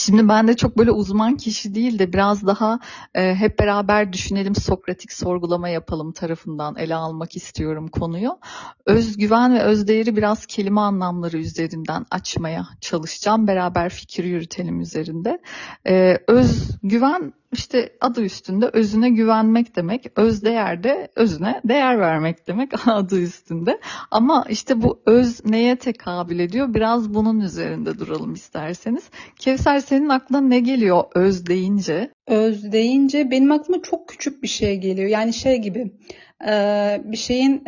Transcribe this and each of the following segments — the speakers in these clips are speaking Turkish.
Şimdi ben de çok böyle uzman kişi değil de biraz daha e, hep beraber düşünelim, sokratik sorgulama yapalım tarafından ele almak istiyorum konuyu. Özgüven ve özdeğeri biraz kelime anlamları üzerinden açmaya çalışacağım. Beraber fikir yürütelim üzerinde. E, özgüven işte adı üstünde özüne güvenmek demek, öz değer de özüne değer vermek demek adı üstünde. Ama işte bu öz neye tekabül ediyor? Biraz bunun üzerinde duralım isterseniz. Kevser senin aklına ne geliyor öz deyince? Öz deyince benim aklıma çok küçük bir şey geliyor. Yani şey gibi bir şeyin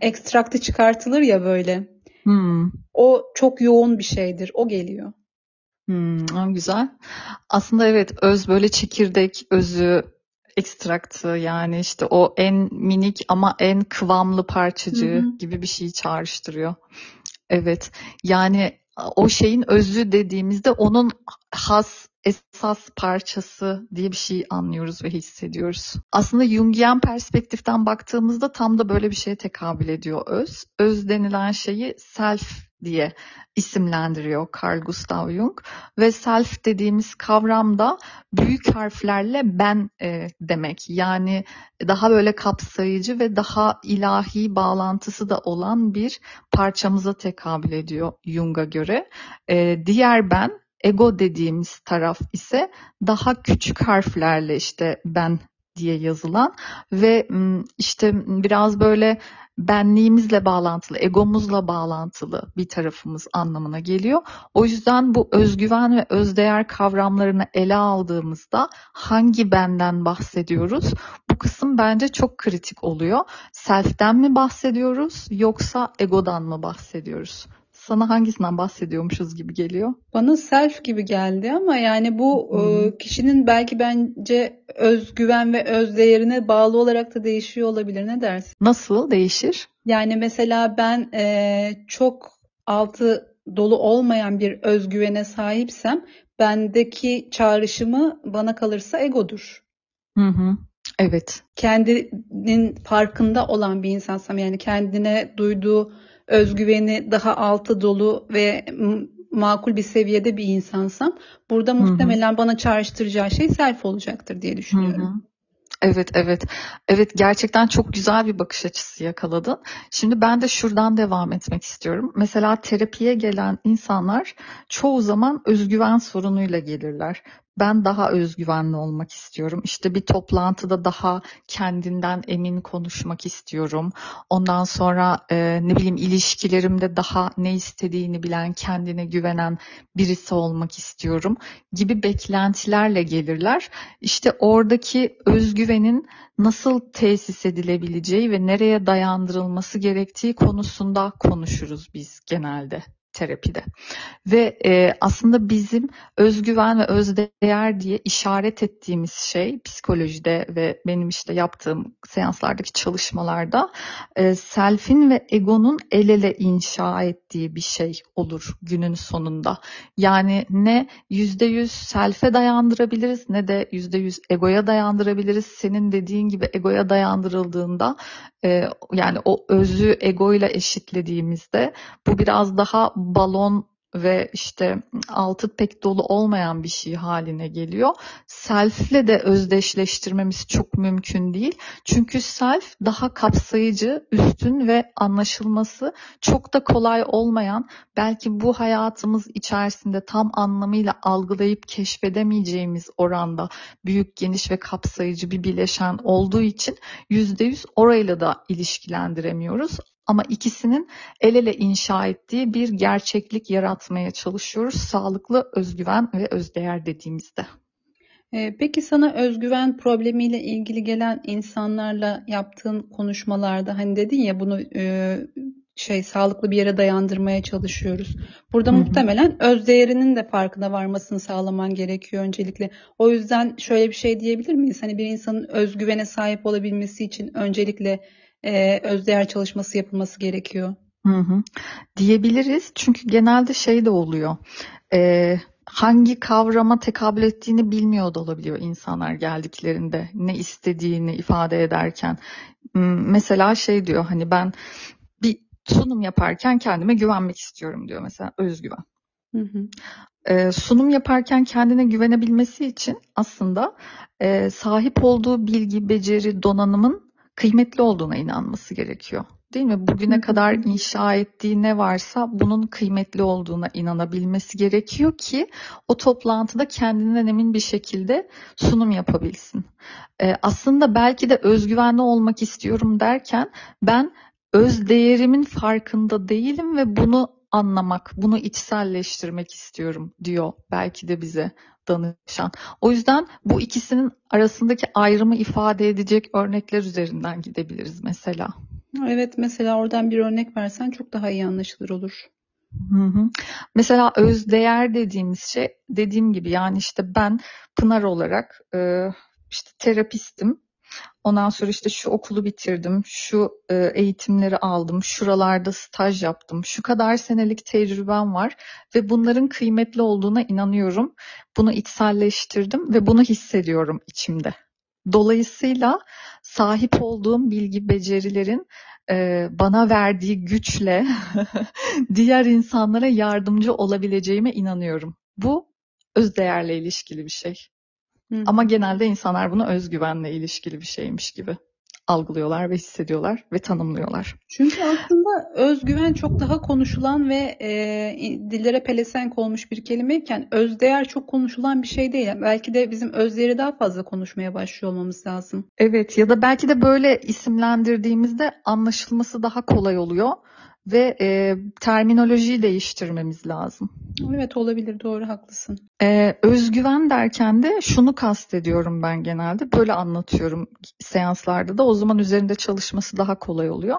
ekstraktı çıkartılır ya böyle. Hmm. O çok yoğun bir şeydir. O geliyor. Hmm, güzel. Aslında evet öz böyle çekirdek özü ekstraktı yani işte o en minik ama en kıvamlı parçacığı hı hı. gibi bir şeyi çağrıştırıyor. Evet yani o şeyin özü dediğimizde onun has esas parçası diye bir şey anlıyoruz ve hissediyoruz. Aslında Jungian perspektiften baktığımızda tam da böyle bir şeye tekabül ediyor öz. Öz denilen şeyi self diye isimlendiriyor Carl Gustav Jung ve self dediğimiz kavram da büyük harflerle ben e, demek. Yani daha böyle kapsayıcı ve daha ilahi bağlantısı da olan bir parçamıza tekabül ediyor Jung'a göre. E, diğer ben ego dediğimiz taraf ise daha küçük harflerle işte ben diye yazılan ve işte biraz böyle benliğimizle bağlantılı, egomuzla bağlantılı bir tarafımız anlamına geliyor. O yüzden bu özgüven ve özdeğer kavramlarını ele aldığımızda hangi benden bahsediyoruz? Bu kısım bence çok kritik oluyor. Self'ten mi bahsediyoruz yoksa egodan mı bahsediyoruz? Sana hangisinden bahsediyormuşuz gibi geliyor? Bana self gibi geldi ama yani bu hmm. kişinin belki bence özgüven ve öz değerine bağlı olarak da değişiyor olabilir. Ne dersin? Nasıl değişir? Yani mesela ben e, çok altı dolu olmayan bir özgüvene sahipsem bendeki çağrışımı bana kalırsa egodur. Hı hı. Evet. Kendinin farkında olan bir insansam yani kendine duyduğu özgüveni daha altı dolu ve makul bir seviyede bir insansam burada muhtemelen Hı-hı. bana çağrıştıracağı şey self olacaktır diye düşünüyorum. Hı-hı. Evet evet. Evet gerçekten çok güzel bir bakış açısı yakaladın. Şimdi ben de şuradan devam etmek istiyorum. Mesela terapiye gelen insanlar çoğu zaman özgüven sorunuyla gelirler ben daha özgüvenli olmak istiyorum. İşte bir toplantıda daha kendinden emin konuşmak istiyorum. Ondan sonra e, ne bileyim ilişkilerimde daha ne istediğini bilen, kendine güvenen birisi olmak istiyorum gibi beklentilerle gelirler. İşte oradaki özgüvenin nasıl tesis edilebileceği ve nereye dayandırılması gerektiği konusunda konuşuruz biz genelde terapide. Ve e, aslında bizim özgüven ve özdeğer diye işaret ettiğimiz şey psikolojide ve benim işte yaptığım seanslardaki çalışmalarda e, selfin ve egonun el ele inşa ettiği bir şey olur günün sonunda. Yani ne yüzde yüz selfe dayandırabiliriz ne de yüzde yüz egoya dayandırabiliriz. Senin dediğin gibi egoya dayandırıldığında e, yani o özü egoyla eşitlediğimizde bu biraz daha balon ve işte altı pek dolu olmayan bir şey haline geliyor. Self'le de özdeşleştirmemiz çok mümkün değil. Çünkü self daha kapsayıcı, üstün ve anlaşılması çok da kolay olmayan, belki bu hayatımız içerisinde tam anlamıyla algılayıp keşfedemeyeceğimiz oranda büyük, geniş ve kapsayıcı bir bileşen olduğu için %100 orayla da ilişkilendiremiyoruz ama ikisinin el ele inşa ettiği bir gerçeklik yaratmaya çalışıyoruz. Sağlıklı özgüven ve özdeğer dediğimizde. Ee, peki sana özgüven problemiyle ilgili gelen insanlarla yaptığın konuşmalarda hani dedin ya bunu e, şey sağlıklı bir yere dayandırmaya çalışıyoruz. Burada hı hı. muhtemelen öz değerinin de farkına varmasını sağlaman gerekiyor öncelikle. O yüzden şöyle bir şey diyebilir miyiz? Hani bir insanın özgüvene sahip olabilmesi için öncelikle e, özdeğer çalışması yapılması gerekiyor. Hı hı. Diyebiliriz çünkü genelde şey de oluyor. E, hangi kavrama tekabül ettiğini bilmiyor da olabiliyor insanlar geldiklerinde. Ne istediğini ifade ederken. Mesela şey diyor hani ben bir sunum yaparken kendime güvenmek istiyorum diyor mesela özgüven. Hı hı. Eee, sunum yaparken kendine güvenebilmesi için aslında eee, sahip olduğu bilgi, beceri, donanımın kıymetli olduğuna inanması gerekiyor. Değil mi? Bugüne kadar inşa ettiği ne varsa bunun kıymetli olduğuna inanabilmesi gerekiyor ki o toplantıda kendinden emin bir şekilde sunum yapabilsin. Eee, aslında belki de özgüvenli olmak istiyorum derken ben öz değerimin farkında değilim ve bunu anlamak, bunu içselleştirmek istiyorum diyor belki de bize danışan. O yüzden bu ikisinin arasındaki ayrımı ifade edecek örnekler üzerinden gidebiliriz mesela. Evet, mesela oradan bir örnek versen çok daha iyi anlaşılır olur. Hı hı. Mesela özdeğer dediğimiz şey dediğim gibi yani işte ben Pınar olarak e, işte terapistim. Ondan sonra işte şu okulu bitirdim, şu e, eğitimleri aldım, şuralarda staj yaptım, şu kadar senelik tecrübem var ve bunların kıymetli olduğuna inanıyorum. Bunu içselleştirdim ve bunu hissediyorum içimde. Dolayısıyla sahip olduğum bilgi, becerilerin e, bana verdiği güçle diğer insanlara yardımcı olabileceğime inanıyorum. Bu özdeğerle ilişkili bir şey. Hı Ama genelde insanlar bunu özgüvenle ilişkili bir şeymiş gibi algılıyorlar ve hissediyorlar ve tanımlıyorlar. Çünkü aslında özgüven çok daha konuşulan ve e, dillere pelesenk olmuş bir kelimeyken özdeğer çok konuşulan bir şey değil. Belki de bizim özdeğeri daha fazla konuşmaya başlıyor olmamız lazım. Evet ya da belki de böyle isimlendirdiğimizde anlaşılması daha kolay oluyor ve e, terminolojiyi değiştirmemiz lazım. Evet olabilir doğru haklısın. Ee, özgüven derken de şunu kastediyorum ben genelde. Böyle anlatıyorum seanslarda da. O zaman üzerinde çalışması daha kolay oluyor.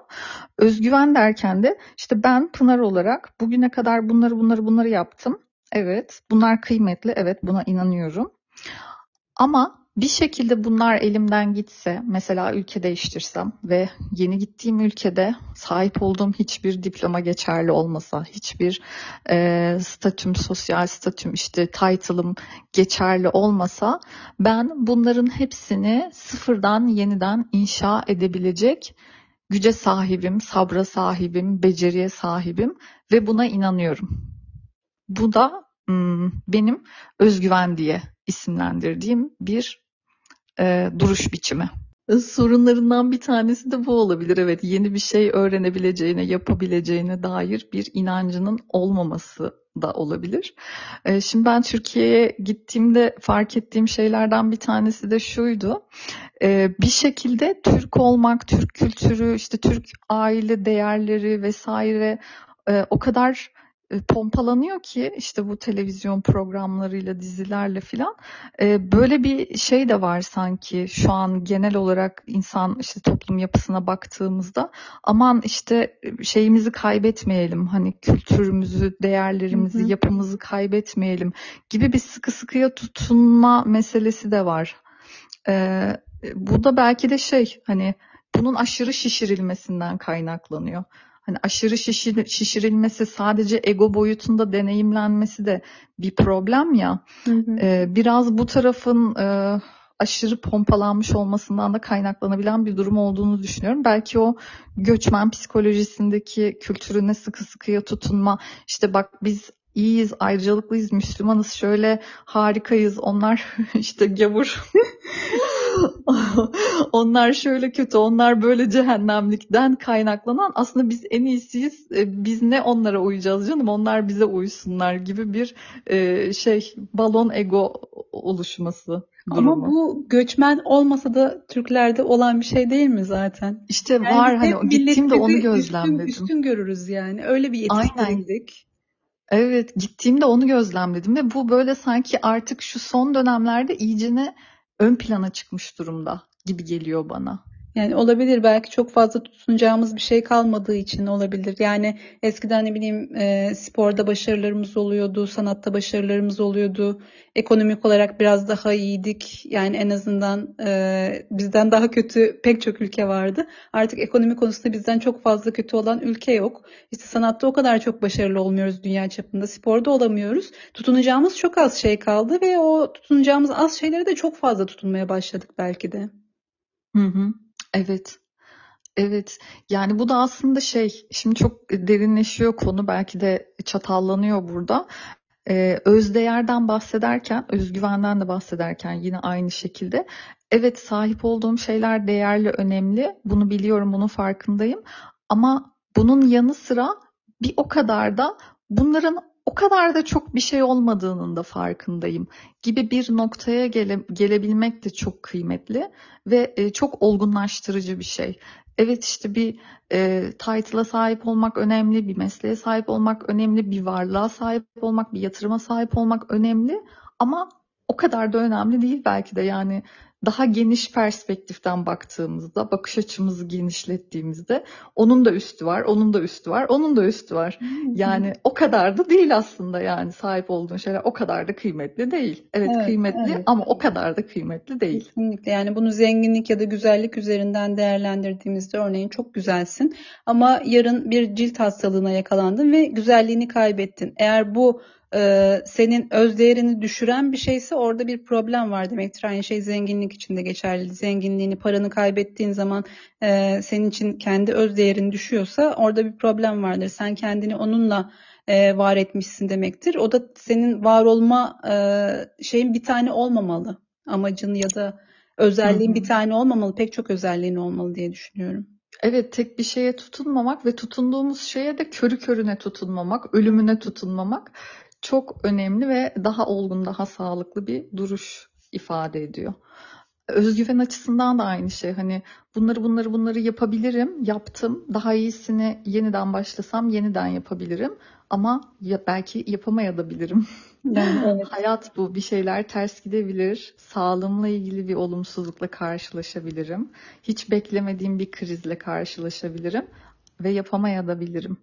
Özgüven derken de işte ben Pınar olarak bugüne kadar bunları bunları bunları yaptım. Evet, bunlar kıymetli. Evet, buna inanıyorum. Ama bir şekilde bunlar elimden gitse, mesela ülke değiştirsem ve yeni gittiğim ülkede sahip olduğum hiçbir diploma geçerli olmasa, hiçbir e, statüm, sosyal statüm, işte title'ım geçerli olmasa, ben bunların hepsini sıfırdan yeniden inşa edebilecek güce sahibim, sabra sahibim, beceriye sahibim ve buna inanıyorum. Bu da benim özgüven diye isimlendirdiğim bir e, duruş biçimi. Sorunlarından bir tanesi de bu olabilir. Evet, yeni bir şey öğrenebileceğine, yapabileceğine dair bir inancının olmaması da olabilir. E, şimdi ben Türkiye'ye gittiğimde fark ettiğim şeylerden bir tanesi de şuydu. E, bir şekilde Türk olmak, Türk kültürü, işte Türk aile değerleri vesaire e, o kadar e, pompalanıyor ki işte bu televizyon programlarıyla, dizilerle filan e, böyle bir şey de var sanki şu an genel olarak insan işte toplum yapısına baktığımızda aman işte şeyimizi kaybetmeyelim hani kültürümüzü, değerlerimizi, Hı hı. yapımızı kaybetmeyelim gibi bir sıkı sıkıya tutunma meselesi de var. E, bu da belki de şey hani bunun aşırı şişirilmesinden kaynaklanıyor. Hani aşırı şişir, şişirilmesi sadece ego boyutunda deneyimlenmesi de bir problem ya. Hı hı. Ee, biraz bu tarafın e, aşırı pompalanmış olmasından da kaynaklanabilen bir durum olduğunu düşünüyorum. Belki o göçmen psikolojisindeki kültürüne sıkı sıkıya tutunma, işte bak biz iyiyiz, ayrıcalıklıyız, Müslümanız, şöyle harikayız, onlar işte gavur. onlar şöyle kötü, onlar böyle cehennemlikten kaynaklanan aslında biz en iyisiyiz. E, Biz ne onlara uyacağız canım, onlar bize uysunlar gibi bir e, şey balon ego oluşması durumu. Ama bu göçmen olmasa da Türklerde olan bir şey değil mi zaten? İşte Yani var hani gittiğimde onu milletimizi üstün, gözlemledim. üstün görürüz yani. Öyle bir yetiştirildik. Evet, gittiğimde onu gözlemledim ve bu böyle sanki artık şu son dönemlerde iyicene ön plana çıkmış durumda gibi geliyor bana. Yani olabilir belki çok fazla tutunacağımız bir şey kalmadığı için olabilir. Yani eskiden ne bileyim e, sporda başarılarımız oluyordu, sanatta başarılarımız oluyordu. Ekonomik olarak biraz daha iyiydik. Yani en azından e, bizden daha kötü pek çok ülke vardı. Artık ekonomi konusunda bizden çok fazla kötü olan ülke yok. İşte sanatta o kadar çok başarılı olmuyoruz dünya çapında. Sporda olamıyoruz. Tutunacağımız çok az şey kaldı ve o tutunacağımız az şeylere de çok fazla tutunmaya başladık belki de. Hı hı. Evet. Evet. Yani bu da aslında şey, şimdi çok derinleşiyor konu, belki de çatallanıyor burada. Ee, özdeğerden bahsederken, özgüvenden de bahsederken yine aynı şekilde evet sahip olduğum şeyler değerli, önemli. Bunu biliyorum, bunun farkındayım. Ama bunun yanı sıra bir o kadar da bunların o kadar da çok bir şey olmadığının da farkındayım gibi bir noktaya gele, gelebilmek de çok kıymetli ve e, çok olgunlaştırıcı bir şey. Evet işte bir e, title'a sahip olmak önemli, bir mesleğe sahip olmak önemli, bir varlığa sahip olmak, bir yatırıma sahip olmak önemli ama o kadar da önemli değil belki de yani daha geniş perspektiften baktığımızda, bakış açımızı genişlettiğimizde onun da üstü var, onun da üstü var, onun da üstü var. Yani o kadar da değil aslında yani sahip olduğun şeyler o kadar da kıymetli değil. Evet, Evet, kıymetli evet. ama o kadar da kıymetli değil. Kesinlikle yani bunu zenginlik ya da güzellik üzerinden değerlendirdiğimizde örneğin çok güzelsin ama yarın bir cilt hastalığına yakalandın ve güzelliğini kaybettin. Eğer bu e, senin öz değerini düşüren bir şeyse orada bir problem var demektir. Aynı şey zenginlik için de geçerli. Zenginliğini, paranı kaybettiğin zaman e, senin için kendi öz değerin düşüyorsa orada bir problem vardır. Sen kendini onunla e, var etmişsin demektir. O da senin var olma e, şeyin bir tane olmamalı. Amacın ya da özelliğin Hı hı. bir tane olmamalı. Pek çok özelliğin olmalı diye düşünüyorum. Evet, tek bir şeye tutunmamak ve tutunduğumuz şeye de körü körüne tutunmamak, ölümüne tutunmamak çok önemli ve daha olgun, daha sağlıklı bir duruş ifade ediyor. Özgüven açısından da aynı şey. Hani bunları bunları bunları yapabilirim, yaptım. Daha iyisini yeniden başlasam yeniden yapabilirim. Ama ya belki yapamayabilirim. Yani evet. Hayat bu. Bir şeyler ters gidebilir. Sağlığımla ilgili bir olumsuzlukla karşılaşabilirim. Hiç beklemediğim bir krizle karşılaşabilirim ve yapamayabilirim.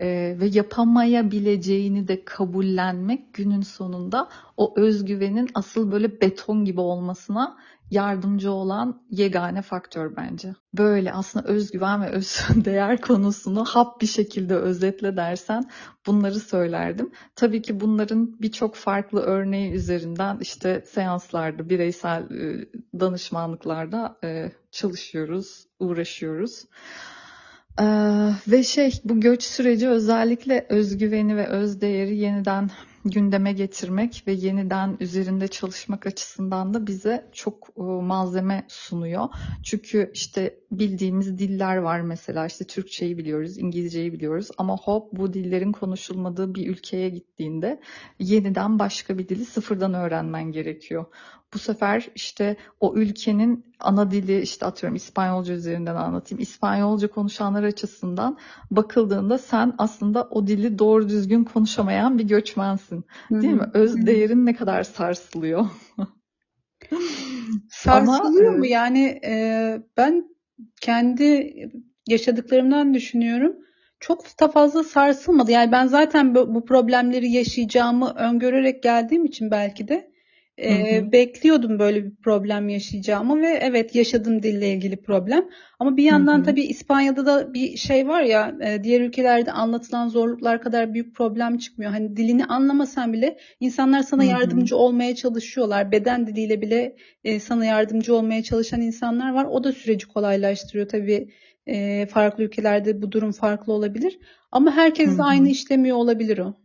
Ee, ve yapamayabileceğini de kabullenmek günün sonunda o özgüvenin asıl böyle beton gibi olmasına yardımcı olan yegane faktör bence. Böyle aslında özgüven ve öz değer konusunu hap bir şekilde özetle dersen bunları söylerdim. Tabii ki bunların birçok farklı örneği üzerinden işte seanslarda, bireysel e, danışmanlıklarda e, çalışıyoruz, uğraşıyoruz. Ee, ve şey bu göç süreci özellikle özgüveni ve özdeğeri yeniden gündeme getirmek ve yeniden üzerinde çalışmak açısından da bize çok e, malzeme sunuyor. Çünkü işte bildiğimiz diller var mesela işte Türkçeyi biliyoruz, İngilizceyi biliyoruz ama hop bu dillerin konuşulmadığı bir ülkeye gittiğinde yeniden başka bir dili sıfırdan öğrenmen gerekiyor. Bu sefer işte o ülkenin ana dili işte atıyorum İspanyolca üzerinden anlatayım. İspanyolca konuşanlar açısından bakıldığında sen aslında o dili doğru düzgün konuşamayan bir göçmensin. Değil mi? Öz değerin ne kadar sarsılıyor. Sarsılıyor Ama, mu? Yani e, ben kendi yaşadıklarımdan düşünüyorum. Çok da fazla sarsılmadı. Yani ben zaten bu, bu problemleri yaşayacağımı öngörerek geldiğim için belki de e, Hı hı. bekliyordum böyle bir problem yaşayacağımı ve evet yaşadım dille ilgili problem. Ama bir yandan hı. tabii İspanya'da da bir şey var ya e, diğer ülkelerde anlatılan zorluklar kadar büyük problem çıkmıyor. Hani dilini anlamasan bile insanlar sana Hı hı. yardımcı olmaya çalışıyorlar. Beden diliyle bile e, sana yardımcı olmaya çalışan insanlar var. O da süreci kolaylaştırıyor tabii. E, farklı ülkelerde bu durum farklı olabilir. Ama Hı herkes de hı. aynı işlemiyor olabilir o.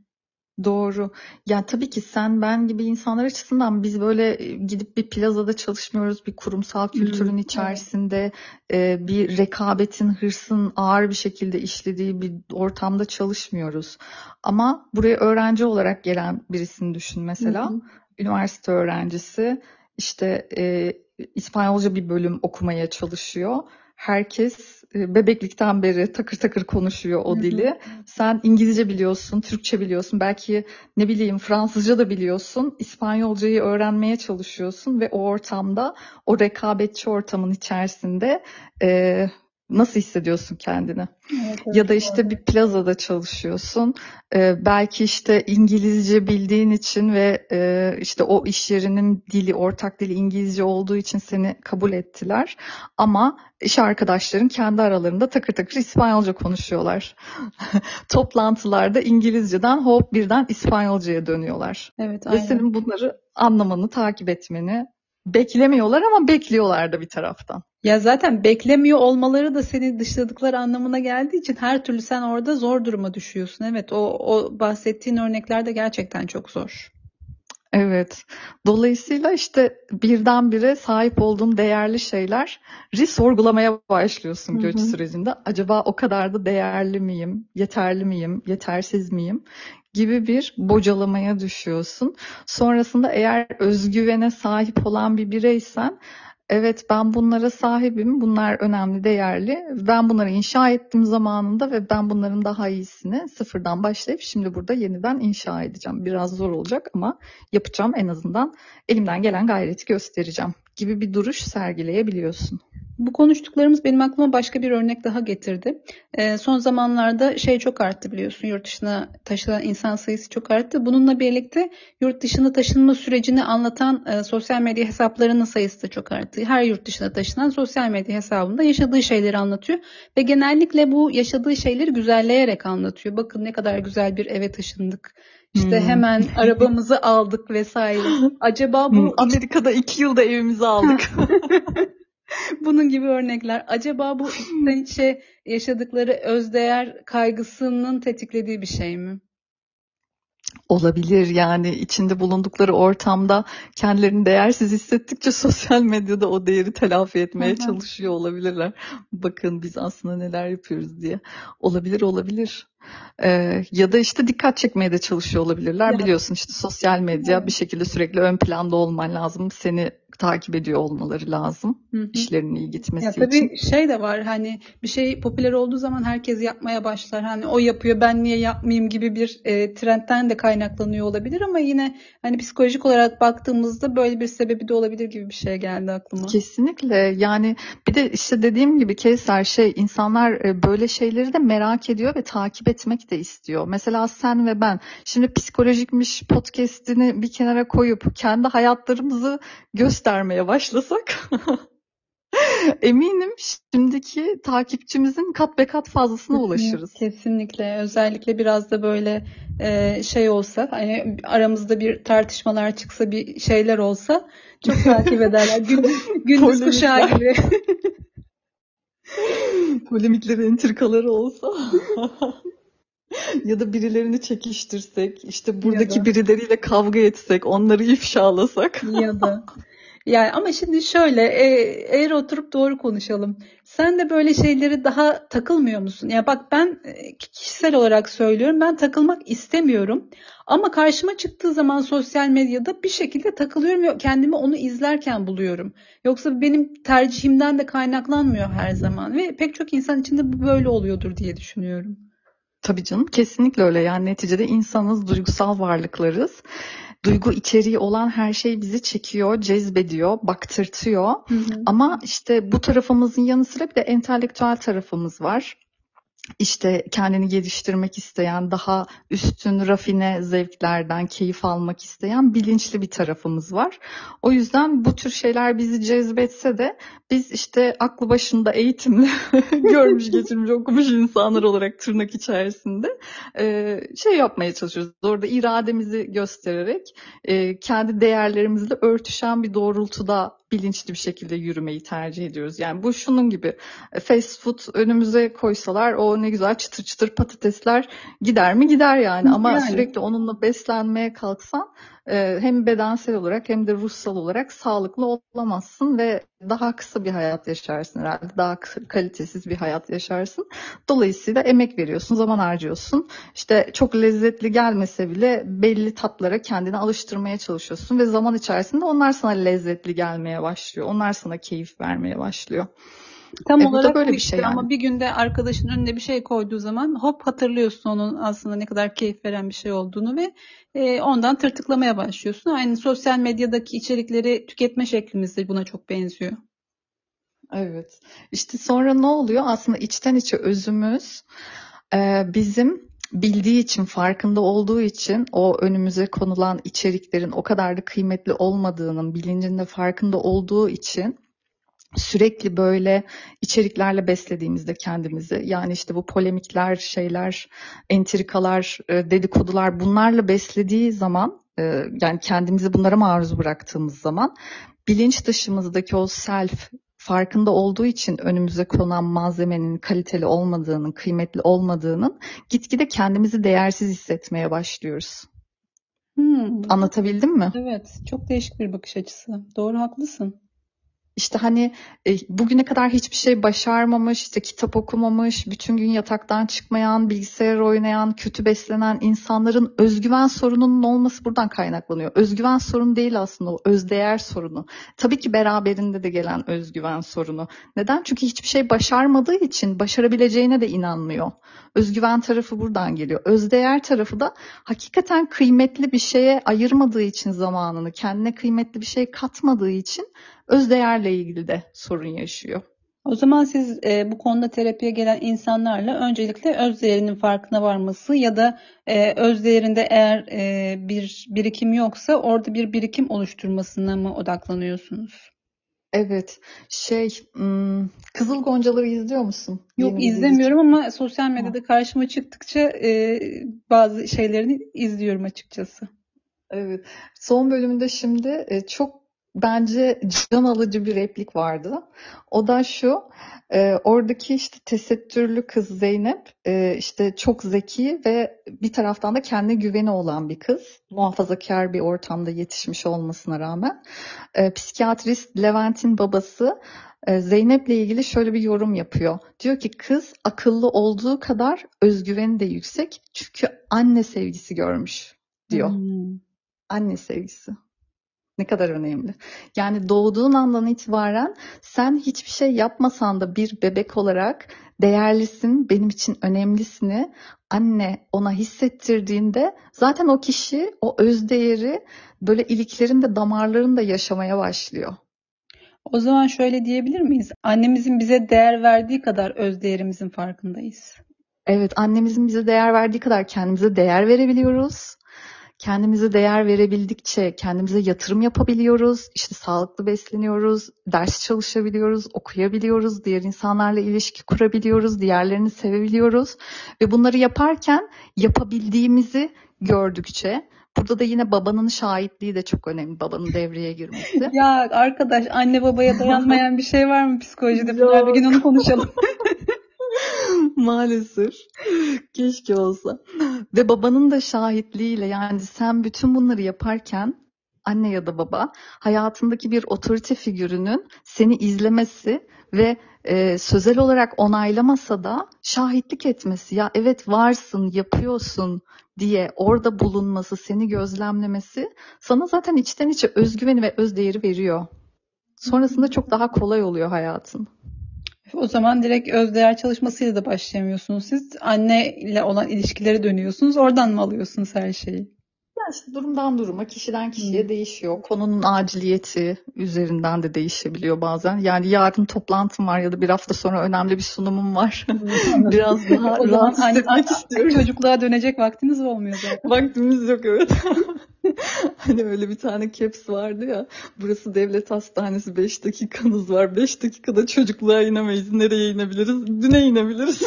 Doğru. Ya tabii ki sen ben gibi insanlar açısından biz böyle e, gidip bir plazada çalışmıyoruz. Bir kurumsal Hmm, kültürün evet. içerisinde e, bir rekabetin, hırsın ağır bir şekilde işlediği bir ortamda çalışmıyoruz. Ama buraya öğrenci olarak gelen birisini düşün Hı mesela. hı. Üniversite öğrencisi işte e, İspanyolca bir bölüm okumaya çalışıyor. Herkes bebeklikten beri takır takır konuşuyor Hı o hı. dili. Sen İngilizce biliyorsun, Türkçe biliyorsun, belki ne bileyim Fransızca da biliyorsun. İspanyolcayı öğrenmeye çalışıyorsun ve o ortamda, o rekabetçi ortamın içerisinde e, nasıl hissediyorsun kendini? Evet, evet, Ya da işte bir plazada çalışıyorsun. Ee, belki işte İngilizce bildiğin için ve e, işte o iş yerinin dili, ortak dili İngilizce olduğu için seni kabul ettiler. Ama iş arkadaşların kendi aralarında takır takır İspanyolca konuşuyorlar. Toplantılarda İngilizceden hop birden İspanyolcaya dönüyorlar. Evet, Ve aynen. senin bunları anlamanı, takip etmeni beklemiyorlar ama bekliyorlar da bir taraftan. Ya zaten beklemiyor olmaları da seni dışladıkları anlamına geldiği için her türlü sen orada zor duruma düşüyorsun. Evet o, o bahsettiğin örnekler de gerçekten çok zor. Evet. Dolayısıyla işte birdenbire sahip olduğun değerli şeyleri sorgulamaya başlıyorsun göç sürecinde. Acaba o kadar da değerli miyim, yeterli miyim, yetersiz miyim gibi bir bocalamaya düşüyorsun. Sonrasında eğer özgüvene sahip olan bir bireysen Evet ben bunlara sahibim. Bunlar önemli, değerli. Ben bunları inşa ettim zamanında ve ben bunların daha iyisini sıfırdan başlayıp şimdi burada yeniden inşa edeceğim. Biraz zor olacak ama yapacağım en azından. Elimden gelen gayreti göstereceğim gibi bir duruş sergileyebiliyorsun. Bu konuştuklarımız benim aklıma başka bir örnek daha getirdi. E, son zamanlarda şey çok arttı biliyorsun yurt dışına taşınan insan sayısı çok arttı. Bununla birlikte yurt dışına taşınma sürecini anlatan e, sosyal medya hesaplarının sayısı da çok arttı. Her yurt dışına taşınan sosyal medya hesabında yaşadığı şeyleri anlatıyor ve genellikle bu yaşadığı şeyleri güzelleyerek anlatıyor. Bakın ne kadar güzel bir eve taşındık. İşte hmm. hemen arabamızı aldık vesaire. Acaba bu hmm, Amerika'da iki yılda evimizi aldık. Bunun gibi örnekler. Acaba bu içten içe yaşadıkları özdeğer kaygısının tetiklediği bir şey mi? Olabilir yani içinde bulundukları ortamda kendilerini değersiz hissettikçe sosyal medyada o değeri telafi etmeye Hı-hı. çalışıyor olabilirler. Bakın biz aslında neler yapıyoruz diye. Olabilir olabilir. Ee, ya da işte dikkat çekmeye de çalışıyor olabilirler. Evet. Biliyorsun işte sosyal medya bir şekilde sürekli ön planda olman lazım. Seni takip ediyor olmaları lazım. Hı hı. İşlerinin iyi gitmesi ya, tabii için. Tabii şey de var hani bir şey popüler olduğu zaman herkes yapmaya başlar. Hani o yapıyor ben niye yapmayayım gibi bir e, trendten de kaynaklanıyor olabilir ama yine hani psikolojik olarak baktığımızda böyle bir sebebi de olabilir gibi bir şey geldi aklıma. Kesinlikle yani bir de işte dediğim gibi Kevser şey insanlar e, böyle şeyleri de merak ediyor ve takip etmek de istiyor. Mesela sen ve ben şimdi psikolojikmiş podcast'ini bir kenara koyup kendi hayatlarımızı göstermeye başlasak eminim şimdiki takipçimizin kat be kat fazlasına ulaşırız. Kesinlikle. Özellikle biraz da böyle e, şey olsa hani aramızda bir tartışmalar çıksa bir şeyler olsa çok takip ederler. Gündüz, gündüz kuşağı gibi. Polemikleri, entrikaları olsa. Ya da birilerini çekiştirsek, işte buradaki birileriyle kavga etsek, onları ifşalasak. ya da yani ama şimdi şöyle e, eğer oturup doğru konuşalım. Sen de böyle şeyleri daha takılmıyor musun? Ya bak ben e, kişisel olarak söylüyorum. Ben takılmak istemiyorum. Ama karşıma çıktığı zaman sosyal medyada bir şekilde takılıyorum ve kendimi onu izlerken buluyorum. Yoksa benim tercihimden de kaynaklanmıyor her zaman ve pek çok insan içinde bu böyle oluyordur diye düşünüyorum. Tabii canım kesinlikle öyle. Yani neticede insanız, duygusal varlıklarız duygu içeriği olan her şey bizi çekiyor, cezbediyor, baktırtıyor. Hı hı. Ama işte bu tarafımızın yanı sıra bir de entelektüel tarafımız var işte kendini geliştirmek isteyen, daha üstün, rafine zevklerden keyif almak isteyen bilinçli bir tarafımız var. O yüzden bu tür şeyler bizi cezbetse de biz işte aklı başında eğitimli, görmüş, geçirmiş, okumuş insanlar olarak tırnak içerisinde şey yapmaya çalışıyoruz. Orada irademizi göstererek kendi değerlerimizle örtüşen bir doğrultuda bilinçli bir şekilde yürümeyi tercih ediyoruz. Yani bu şunun gibi e, fast food önümüze koysalar o ne güzel çıtır çıtır patatesler gider mi gider yani ama yani. sürekli onunla beslenmeye kalksan hem bedensel olarak hem de ruhsal olarak sağlıklı olamazsın ve daha kısa bir hayat yaşarsın herhalde. Daha kalitesiz bir hayat yaşarsın. Dolayısıyla emek veriyorsun, zaman harcıyorsun. İşte çok lezzetli gelmese bile belli tatlara kendini alıştırmaya çalışıyorsun ve zaman içerisinde onlar sana lezzetli gelmeye başlıyor. Onlar sana keyif vermeye başlıyor. Tam e, olarak böyle bir şey yani. ama bir günde arkadaşın önüne bir şey koyduğu zaman hop hatırlıyorsun onun aslında ne kadar keyif veren bir şey olduğunu ve e, ondan tırtıklamaya başlıyorsun. Aynı sosyal medyadaki içerikleri tüketme şeklimiz de buna çok benziyor. Evet. İşte sonra ne oluyor? Aslında içten içe özümüz e, bizim bildiği için, farkında olduğu için o önümüze konulan içeriklerin o kadar da kıymetli olmadığının bilincinde farkında olduğu için sürekli böyle içeriklerle beslediğimizde kendimizi yani işte bu polemikler, şeyler, entrikalar, e, dedikodular bunlarla beslediği zaman e, yani kendimizi bunlara maruz bıraktığımız zaman bilinç dışımızdaki o self farkında olduğu için önümüze konan malzemenin kaliteli olmadığının, kıymetli olmadığının gitgide kendimizi değersiz hissetmeye başlıyoruz. Hmm. Anlatabildim mi? Evet, çok değişik bir bakış açısı. Doğru, haklısın. İşte hani e, bugüne kadar hiçbir şey başarmamış, işte kitap okumamış, bütün gün yataktan çıkmayan, bilgisayar oynayan, kötü beslenen insanların özgüven sorununun olması buradan kaynaklanıyor. Özgüven sorunu değil aslında o özdeğer sorunu. Tabii ki beraberinde de gelen özgüven sorunu. Neden? Çünkü hiçbir şey başarmadığı için başarabileceğine de inanmıyor. Özgüven tarafı buradan geliyor. Özdeğer tarafı da hakikaten kıymetli bir şeye ayırmadığı için zamanını, kendine kıymetli bir şey katmadığı için özdeğerle ilgili de sorun yaşıyor. O zaman siz e, bu konuda terapiye gelen insanlarla öncelikle öz değerinin farkına varması ya da e, öz değerinde eğer e, bir birikim yoksa orada bir birikim oluşturmasına mı odaklanıyorsunuz? Evet, şey, Kızıl Goncaları izliyor musun? Yok Yeni izlemiyorum ama sosyal medyada karşıma çıktıkça e, bazı şeylerini izliyorum açıkçası. Evet. Son bölümünde şimdi e, çok bence can alıcı bir replik vardı. O da şu, e, oradaki işte tesettürlü kız Zeynep e, işte çok zeki ve bir taraftan da kendi güveni olan bir kız. Muhafazakar bir ortamda yetişmiş olmasına rağmen. E, psikiyatrist Levent'in babası e, Zeynep'le ilgili şöyle bir yorum yapıyor. Diyor ki kız akıllı olduğu kadar özgüveni de yüksek çünkü anne sevgisi görmüş diyor. Hmm. Anne sevgisi. Ne kadar önemli. Yani doğduğun andan itibaren sen hiçbir şey yapmasan da bir bebek olarak değerlisin, benim için önemlisini anne ona hissettirdiğinde zaten o kişi o özdeğeri böyle iliklerinde, damarlarında yaşamaya başlıyor. O zaman şöyle diyebilir miyiz? Annemizin bize değer verdiği kadar öz değerimizin farkındayız. Evet, annemizin bize değer verdiği kadar kendimize değer verebiliyoruz. Kendimize değer verebildikçe kendimize yatırım yapabiliyoruz. İşte sağlıklı besleniyoruz, ders çalışabiliyoruz, okuyabiliyoruz, diğer insanlarla ilişki kurabiliyoruz, diğerlerini sevebiliyoruz. Ve bunları yaparken yapabildiğimizi gördükçe Burada da yine babanın şahitliği de çok önemli. Babanın devreye girmesi. Ya arkadaş anne babaya dayanmayan bir şey var mı psikolojide? Bunlar bir gün onu konuşalım. Maalesef. Keşke olsa. Ve babanın da şahitliğiyle yani sen bütün bunları yaparken anne ya da baba hayatındaki bir otorite figürünün seni izlemesi ve e, sözel olarak onaylamasa da şahitlik etmesi ya evet varsın yapıyorsun diye orada bulunması seni gözlemlemesi sana zaten içten içe özgüveni ve özdeğeri veriyor. Sonrasında çok daha kolay oluyor hayatın. O zaman direkt özdeğer çalışmasıyla da başlayamıyorsunuz siz. Anne ile olan ilişkileri dönüyorsunuz. Oradan mı alıyorsunuz her şeyi? İşte durumdan duruma, kişiden kişiye hmm. değişiyor. Konunun aciliyeti üzerinden de değişebiliyor bazen. Yani yarın toplantım var ya da bir hafta sonra önemli bir sunumum var. Biraz daha o zaman anne, istiyorum. Çocukluğa dönecek vaktiniz olmuyor zaten. Vaktimiz yok evet. hani öyle bir tane caps vardı ya. Burası devlet hastanesi 5 dakikanız var. 5 dakikada çocukluğa inemeyiz. Nereye inebiliriz? Düne inebiliriz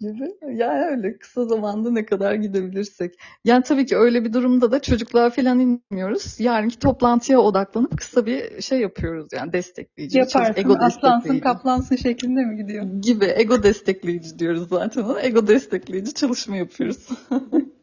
gibi. Yani öyle kısa zamanda ne kadar gidebilirsek. Yani tabii ki öyle bir durumda da çocukluğa falan inmiyoruz. Yarınki toplantıya odaklanıp kısa bir şey yapıyoruz yani destekleyici. Yaparsın, ego aslansın kaplansın şeklinde mi gidiyor? Gibi ego destekleyici diyoruz zaten ona. Ego destekleyici çalışma yapıyoruz.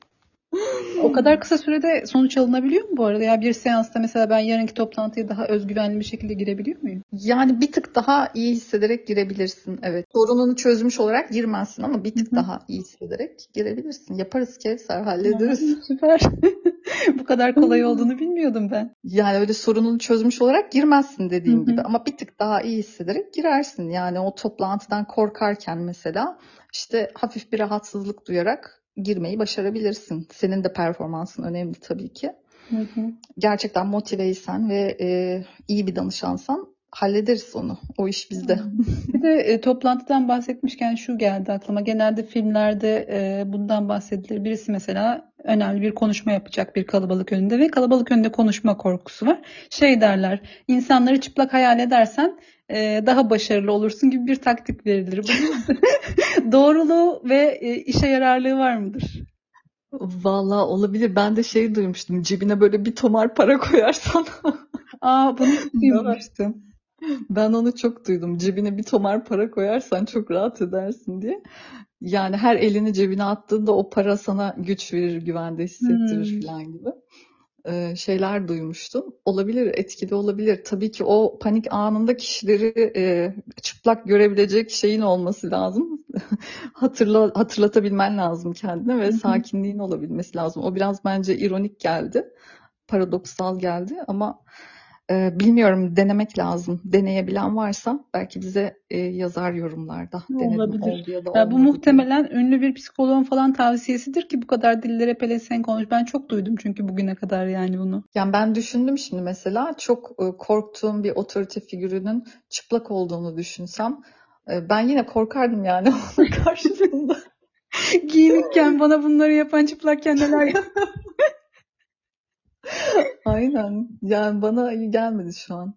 O kadar kısa sürede sonuç alınabiliyor mu bu arada? Ya bir seansta mesela ben yarınki toplantıya daha özgüvenli bir şekilde girebiliyor muyum? Yani bir tık daha iyi hissederek girebilirsin. Evet. Sorununu çözmüş olarak girmezsin ama bir tık Hı-hı. daha iyi hissederek girebilirsin. Yaparız Kevser hallederiz. Süper. bu kadar kolay olduğunu bilmiyordum ben. Yani öyle sorununu çözmüş olarak girmezsin dediğim Hı-hı. gibi ama bir tık daha iyi hissederek girersin. Yani o toplantıdan korkarken mesela işte hafif bir rahatsızlık duyarak girmeyi başarabilirsin. Senin de performansın önemli tabii ki. Hı hı. Gerçekten motiveysen ve e, iyi bir danışansan hallederiz onu. O iş bizde. Bir de e, toplantıdan bahsetmişken şu geldi aklıma. Genelde filmlerde e, bundan bahsedilir. Birisi mesela önemli bir konuşma yapacak bir kalabalık önünde ve kalabalık önünde konuşma korkusu var. Şey derler, insanları çıplak hayal edersen e, daha başarılı olursun gibi bir taktik verilir. Doğruluğu ve e, işe yararlığı var mıdır? Vallahi olabilir. Ben de şey duymuştum. Cebine böyle bir tomar para koyarsan. Aa bunu hiç duymamıştım. Ben onu çok duydum. Cebine bir tomar para koyarsan çok rahat edersin diye. Yani her elini cebine attığında o para sana güç verir, güvende hissettirir Hmm. falan gibi. Ee, şeyler duymuştum. Olabilir, etkili olabilir. Tabii ki o panik anında kişileri e, çıplak görebilecek şeyin olması lazım. Hatırla, hatırlatabilmen lazım kendine ve sakinliğin olabilmesi lazım. O biraz bence ironik geldi, paradoksal geldi ama e, bilmiyorum denemek lazım. Deneyebilen varsa belki bize e, yazar yorumlarda denedim Olabilir. oldu ya da Ya bu olmadı diye. muhtemelen ünlü bir psikoloğun falan tavsiyesidir ki bu kadar dillere pelesenk olmuş. Ben çok duydum çünkü bugüne kadar yani bunu. Yani ben düşündüm şimdi mesela çok e, korktuğum bir otorite figürünün çıplak olduğunu düşünsem e, ben yine korkardım yani onun karşısında. Giyinikken bana bunları yapan çıplakken neler yap- Aynen. Yani bana iyi gelmedi şu an.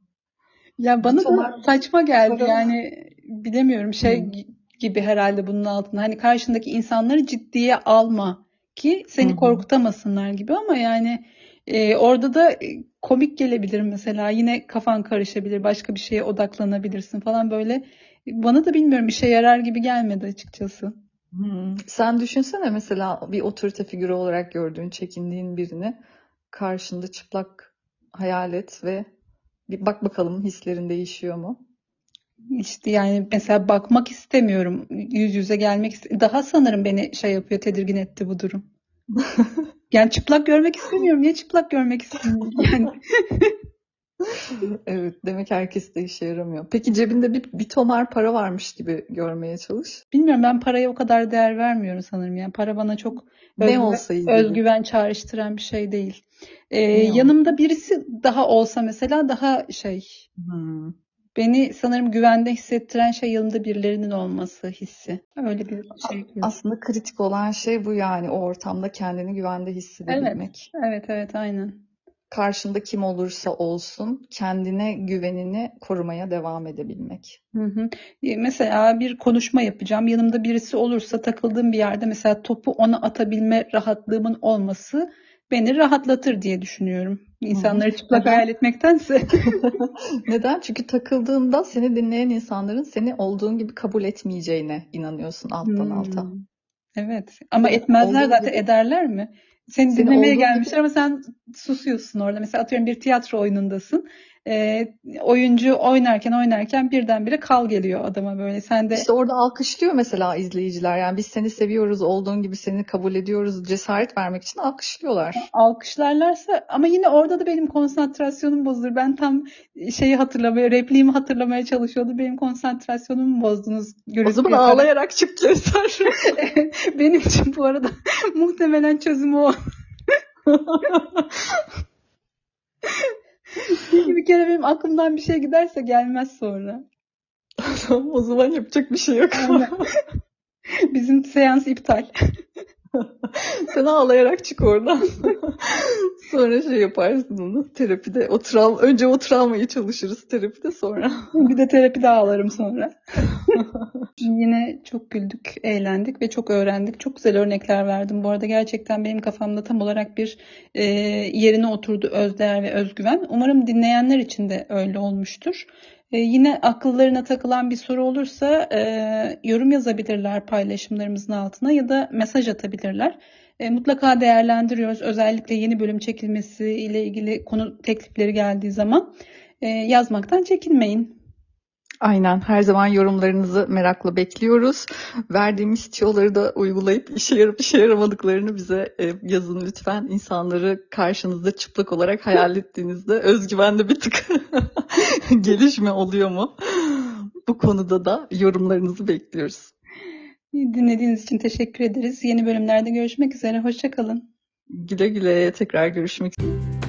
Ya Bir bana da saçma geldi yani bilemiyorum şey gibi herhalde bunun altında. Hani karşındaki insanları ciddiye alma ki seni hı. korkutamasınlar gibi ama yani e, orada da e, komik gelebilir mesela. Yine kafan karışabilir, başka bir şeye odaklanabilirsin falan böyle. Bana da bilmiyorum işe yarar gibi gelmedi açıkçası. Hmm. Sen düşünsene mesela bir otorite figürü olarak gördüğün, çekindiğin birini karşında çıplak hayal et ve bir bak bakalım hislerin değişiyor mu? İşte yani mesela bakmak istemiyorum. Yüz yüze gelmek ist- daha sanırım beni şey yapıyor, tedirgin etti bu durum. Yani çıplak görmek istemiyorum. Niye çıplak görmek istemiyorum? Yani Evet, demek herkes de işe yaramıyor. Peki cebinde bir, bir tomar para varmış gibi görmeye çalış. bilmiyorum ben paraya o kadar değer vermiyorum sanırım. Yani para bana çok Ne özgüven, olsa iyi gibi. özgüven çağrıştıran bir şey değil. Ee, Ne olsa. yanımda birisi daha olsa mesela daha şey Hmm. beni sanırım güvende hissettiren şey yanımda birilerinin olması hissi. Öyle bir şey. Aslında kritik olan şey bu yani o ortamda kendini güvende Evet, hissedebilmek. evet, evet, aynen. Karşında kim olursa olsun kendine güvenini korumaya devam edebilmek. Hı hı. E, Mesela bir konuşma yapacağım. Yanımda birisi olursa takıldığım bir yerde mesela topu ona atabilme rahatlığımın olması beni rahatlatır diye düşünüyorum. İnsanları çıplak hayal etmektense. Neden? Çünkü takıldığında seni dinleyen insanların seni olduğun gibi kabul etmeyeceğine inanıyorsun alttan alta. Hmm, Evet. Ama etmezler olduğun zaten gibi eder mi? Seni seni dinlemeye olduğun gelmişler gibi ama sen susuyorsun orada. Mesela atıyorum bir tiyatro oyunundasın. Ee, oyuncu oynarken oynarken birdenbire kal geliyor adama böyle. Sen de işte orada alkışlıyor mesela izleyiciler. Yani biz seni seviyoruz, olduğun gibi seni kabul ediyoruz. Cesaret vermek için alkışlıyorlar. alkışlarlarsa ama yine orada da benim konsantrasyonum bozulur. Ben tam şeyi hatırlamaya, repliğimi hatırlamaya çalışıyordum. Benim konsantrasyonumu bozdunuz O zaman yaparak. ağlayarak çık Cesar. Benim için bu arada muhtemelen çözümü o. Bir kere benim aklımdan bir şey giderse gelmez sonra. O zaman yapacak bir şey yok. Aynen. Bizim seans iptal. Sen ağlayarak çık oradan. Sonra şey yaparsın onu terapide. O travma, önce o travmayı çalışırız terapide sonra. Bir de terapide ağlarım sonra. Yine çok güldük, eğlendik ve çok öğrendik. Çok güzel örnekler verdim. Bu arada gerçekten benim kafamda tam olarak bir e, yerine oturdu özdeğer ve özgüven. Umarım dinleyenler için de öyle olmuştur. E, yine akıllarına takılan bir soru olursa e, yorum yazabilirler paylaşımlarımızın altına ya da mesaj atabilirler. E, mutlaka değerlendiriyoruz. Özellikle yeni bölüm çekilmesi ile ilgili konu teklifleri geldiği zaman e, yazmaktan çekinmeyin. Aynen. Her zaman yorumlarınızı merakla bekliyoruz. Verdiğimiz tiyoları da uygulayıp işe yarıp işe yaramadıklarını bize e, yazın lütfen. İnsanları karşınızda çıplak olarak hayal ettiğinizde özgüvende bir tık gelişme oluyor mu? Bu konuda da yorumlarınızı bekliyoruz. Dinlediğiniz için teşekkür ederiz. Yeni bölümlerde görüşmek üzere. Hoşça kalın. Güle güle tekrar görüşmek üzere.